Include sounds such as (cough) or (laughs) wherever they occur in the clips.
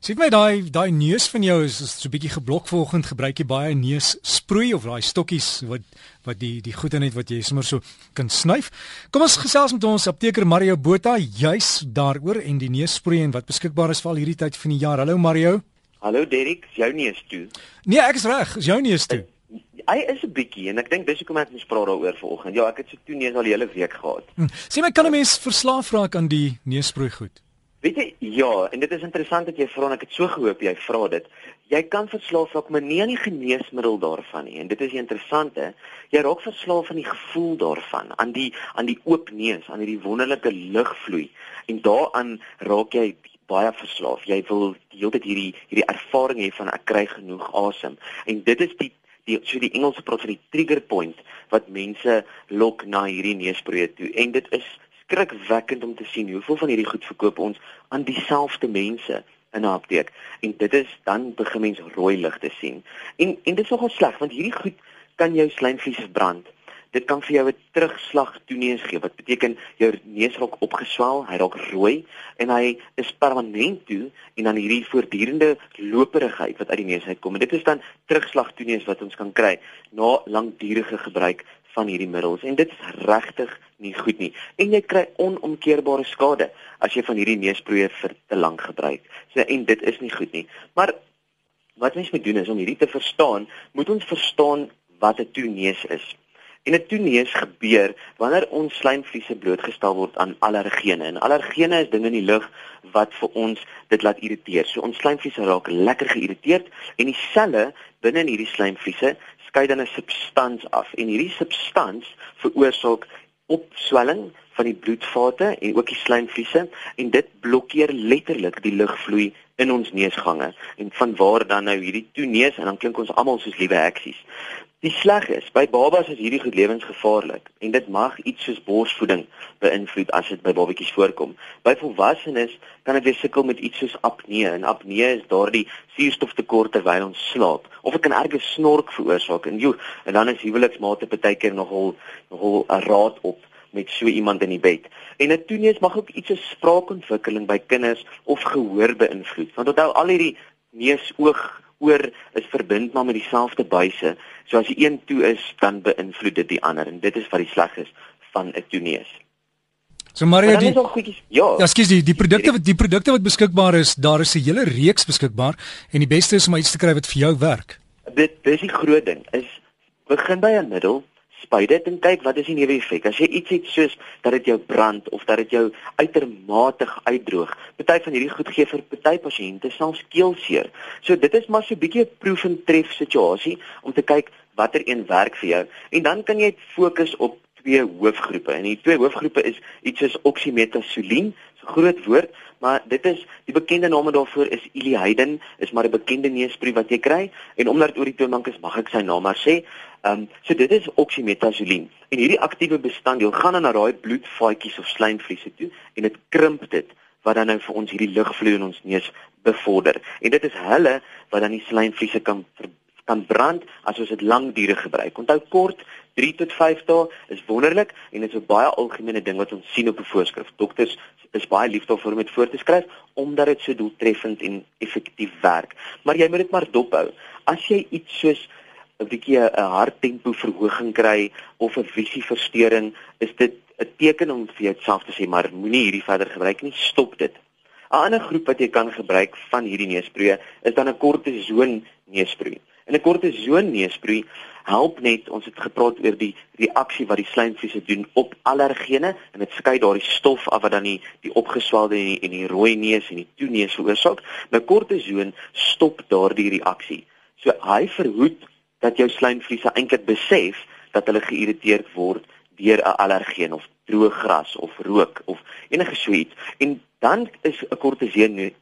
Sien my daai daai neus van jou is so 'n bietjie geblok vanoggend. Gebruik jy baie neus sproei of daai stokkies wat wat die die goed in het wat jy sommer so kan snyf. Kom ons gesels met ons apteker Mario Botha juis daaroor en die neus sproei en wat beskikbaar is vir al hierdie tyd van die jaar. Hallo Mario. Hallo Derek, is jou neus toe? Nee, ek is reg. Is jou neus toe? Hy is 'n bietjie en ek dink dis hoekom ek net spraak daaroor vanoggend. Ja, ek het so toe neus al die hele week gehad. Hm. Sien my kan 'n mens verslaaf raak aan die neusproei goed? Weet jy, ja, en dit is interessant dat jy vra en ek het so gehoop jy vra dit. Jy kan verslaaf raak, maar nie aan die geneesmiddel daarvan nie. En dit is interessante. Jy raak verslaaf aan die gevoel daarvan, aan die aan die oop neus, aan hierdie wonderlike lugvloei. En daaraan raak jy baie verslaaf. Jy wil die hele tyd hierdie hierdie ervaring hê van ek kry genoeg asem. En dit is die die so die Engelse praat van die trigger point wat mense lok na hierdie neusproe toe. En dit is skrikwekkend om te sien hoeveel van hierdie goed verkoop ons aan dieselfde mense in 'n apteek. En dit is dan begin mense rooi ligte sien. En en dit is nogal sleg want hierdie goed kan jou slijmvliese brand. Dit kan vir jou 'n terugslag toeneus gee wat beteken jou neus raak opgeswel, hy raak rooi en hy is permanent toe en dan hierdie voortdurende loperigheid wat uit die neus uitkom. En dit is dan terugslag toeneus wat ons kan kry na langdurige gebruik van hierdie middels en dit is regtig nie goed nie en jy kry onomkeerbare skade as jy van hierdie neusproe vir te lank gebruik. So en dit is nie goed nie. Maar wat mens moet doen is om hierdie te verstaan, moet ons verstaan wat 'n toeneus is. En 'n toeneus gebeur wanneer ons slijmvliese blootgestel word aan allergene. En allergene is dinge in die lug wat vir ons dit laat irriteer. So ons slijmvliese raak lekker geïrriteerd en die selle binne in hierdie slijmvliese skei dan 'n substans af en hierdie substans veroorsaak opswelling van die bloedvate en ook die slijmvliese en dit blokkeer letterlik die lugvloei in ons neusgange en vanwaar dan nou hierdie toeneus en dan klink ons almal soos liewe heksies. Die sleg is, by babas is hierdie goed lewensgevaarlik en dit mag iets soos borsvoeding beïnvloed as dit by babatjies voorkom. By volwassenes kan dit weer sukkel met iets soos apnee en apnee is daardie suurstoftekort terwyl ons slaap of dit kan erge snork veroorsaak en joe en dan is huweliksmate baie keer nogal nogal 'n raad op met so iemand in die bed. En 'n toeneus mag ook iets soos spraakontwikkeling by kinders of gehoor beïnvloed. Want onthou al hierdie neus oog oor is verbind maar met dieselfde buise. So as die een toe is, dan beïnvloed dit die ander en dit is wat die sleg is van 'n toeneus. So Maria die goedjes, Ja, ja skus die die produkte wat die produkte wat beskikbaar is, daar is 'n hele reeks beskikbaar en die beste is om iets te kry wat vir jou werk. Dit dis die groot ding is begin by 'n middel spuit dit en kyk wat is die neeweffek. As jy iets het soos dat dit jou brand of dat dit jou uitermate uitdroog. Party van hierdie goed gee vir party pasiënte selfs keelseer. So dit is maar so 'n bietjie 'n proef en tref situasie om te kyk watter een werk vir jou. En dan kan jy fokus op twee hoofgroepe. En die twee hoofgroepe is iets soos oxymetazoline, 'n groot woord, maar dit is die bekende name daarvoor is Iliheiden, is maar 'n bekende neusproe wat jy kry en omdat dit oor die toonbank is, mag ek sy naam maar sê. Ehm um, so dit is oxymetazoline. En hierdie aktiewe bestanddeel gaan dan na daai bloedvaatjies of slijmvliese toe en dit krimp dit wat dan nou vir ons hierdie lugvloei in ons neus bevorder. En dit is hulle wat dan die slijmvliese kan kan brand as ons dit lankdurig gebruik. Onthou kort 3 tot 5 dae is wonderlik en dit is 'n baie algemene ding wat ons sien op 'n voorskrif. Dokters is baie lief daarvoor om dit voor te skryf omdat dit so doeltreffend en effektief werk. Maar jy moet dit maar dophou. As jy iets soos 'n bietjie 'n harttempo verhoging kry of 'n visieversteuring, is dit 'n teken om vir jouself te sê maar moenie hierdie verder gebruik nie, stop dit. 'n Ander groep wat jy kan gebruik van hierdie neusproe is dan 'n kortison neusproe. En 'n kortison neusproe help net ons het gepraat oor die reaksie wat die slijmvliese doen op allergene en dit skei daardie stof af wat dan die die opgeswelde en die, en die rooi neus en die toeneus veroorsaak. Nou kortison stop daardie reaksie. So hy verhoed dat jou slijmvliese eintlik besef dat hulle geïrriteerd word deur 'n allergeen of droë gras of rook of enige so iets en dan is 'n kortison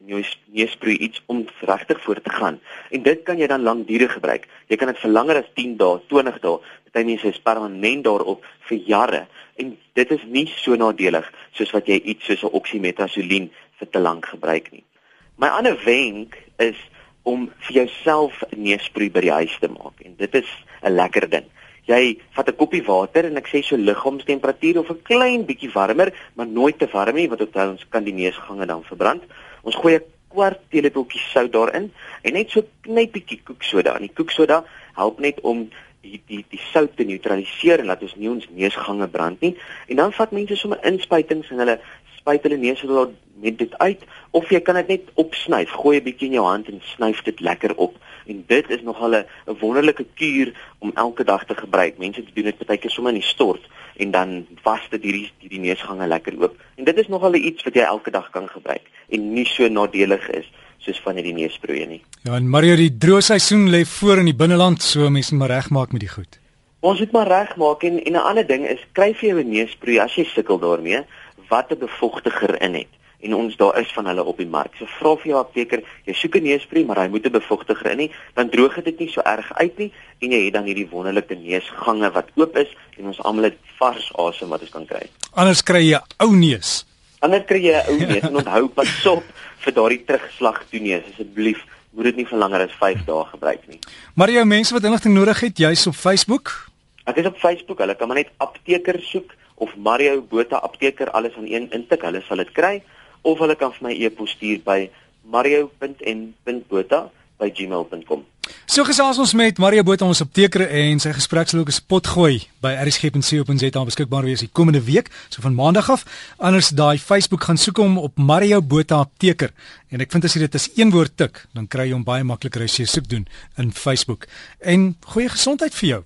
neusproe iets om regtig voor te gaan. En dit kan jy dan lankdurig gebruik. Jy kan dit vir langer as 10 dae, 20 dae, party mense is permanent daarop vir jare en dit is nie so nadelig soos wat jy iets soos 'n oxymetazoline vir te lank gebruik nie. My ander wenk is om vir jouself 'n neusproe by die huis te maak en dit is 'n lekker ding jy vat 'n koppie water en ek sê so liggaamstemperatuur of 'n klein bietjie warmer, maar nooit te warm nie want dit ons kan die neusgange dan verbrand. Ons gooi 'n kwart teelepeltjie sout daarin en net so knyppietjie koeksoda. En die koeksoda help net om die die die sout te neutraliseer en laat ons nie ons neusgange brand nie. En dan vat mense sommer inspuitings en hulle spuit hulle neus met dit uit of jy kan dit net opsnyf. Gooi 'n bietjie in jou hand en snyf dit lekker op. En dit is nogal 'n wonderlike kuur om elke dag te gebruik. Mense doen dit baie keer sommer in die stort en dan was dit hierdie hierdie neusgange lekker oop. En dit is nogal iets wat jy elke dag kan gebruik en nie so nadelig is soos van hierdie neusproeë nie. Ja, en Mario, die droë seisoen lê voor in die binneland, so mense moet regmaak met die goed. Ons moet maar regmaak en en 'n ander ding is kry vir jou 'n neusproe as jy sukkel daarmee wat 'n bevochtiger in het en ons daar is van hulle op die mark. So vra vir jou apteker, jy soek 'n neusproe, maar hy moet 'n bevochtiger in nie, dan droog dit nie so erg uit nie en jy het dan hierdie wonderlike neusgange wat oop is en ons almal het vars asem wat ons kan kry. Anders kry jy ou neus. Anders kry jy 'n ou neus (laughs) en onthou pas op vir daardie terugslag toe neus asseblief moet dit nie vir langer as 5 dae gebruik nie. Maar jou mense wat inligting nodig het, jy's op Facebook? Ek is op Facebook. Hulle kan maar net apteker soek of Mario Botha apteker alles aan een intik. Hulle sal dit kry of hulle kan vir my e-pos stuur by mario.n.botha@gmail.com. So gesels ons met Mario Botha ons apteker en sy gesprek sal ook op spot gooi by rsg.co.za beskikbaar wees die komende week, so van maandag af. Anders daai Facebook gaan soek hom op Mario Botha apteker en ek vind as jy dit as een woord tik, dan kry jy hom baie makliker as jy soek doen in Facebook. En goeie gesondheid vir jou.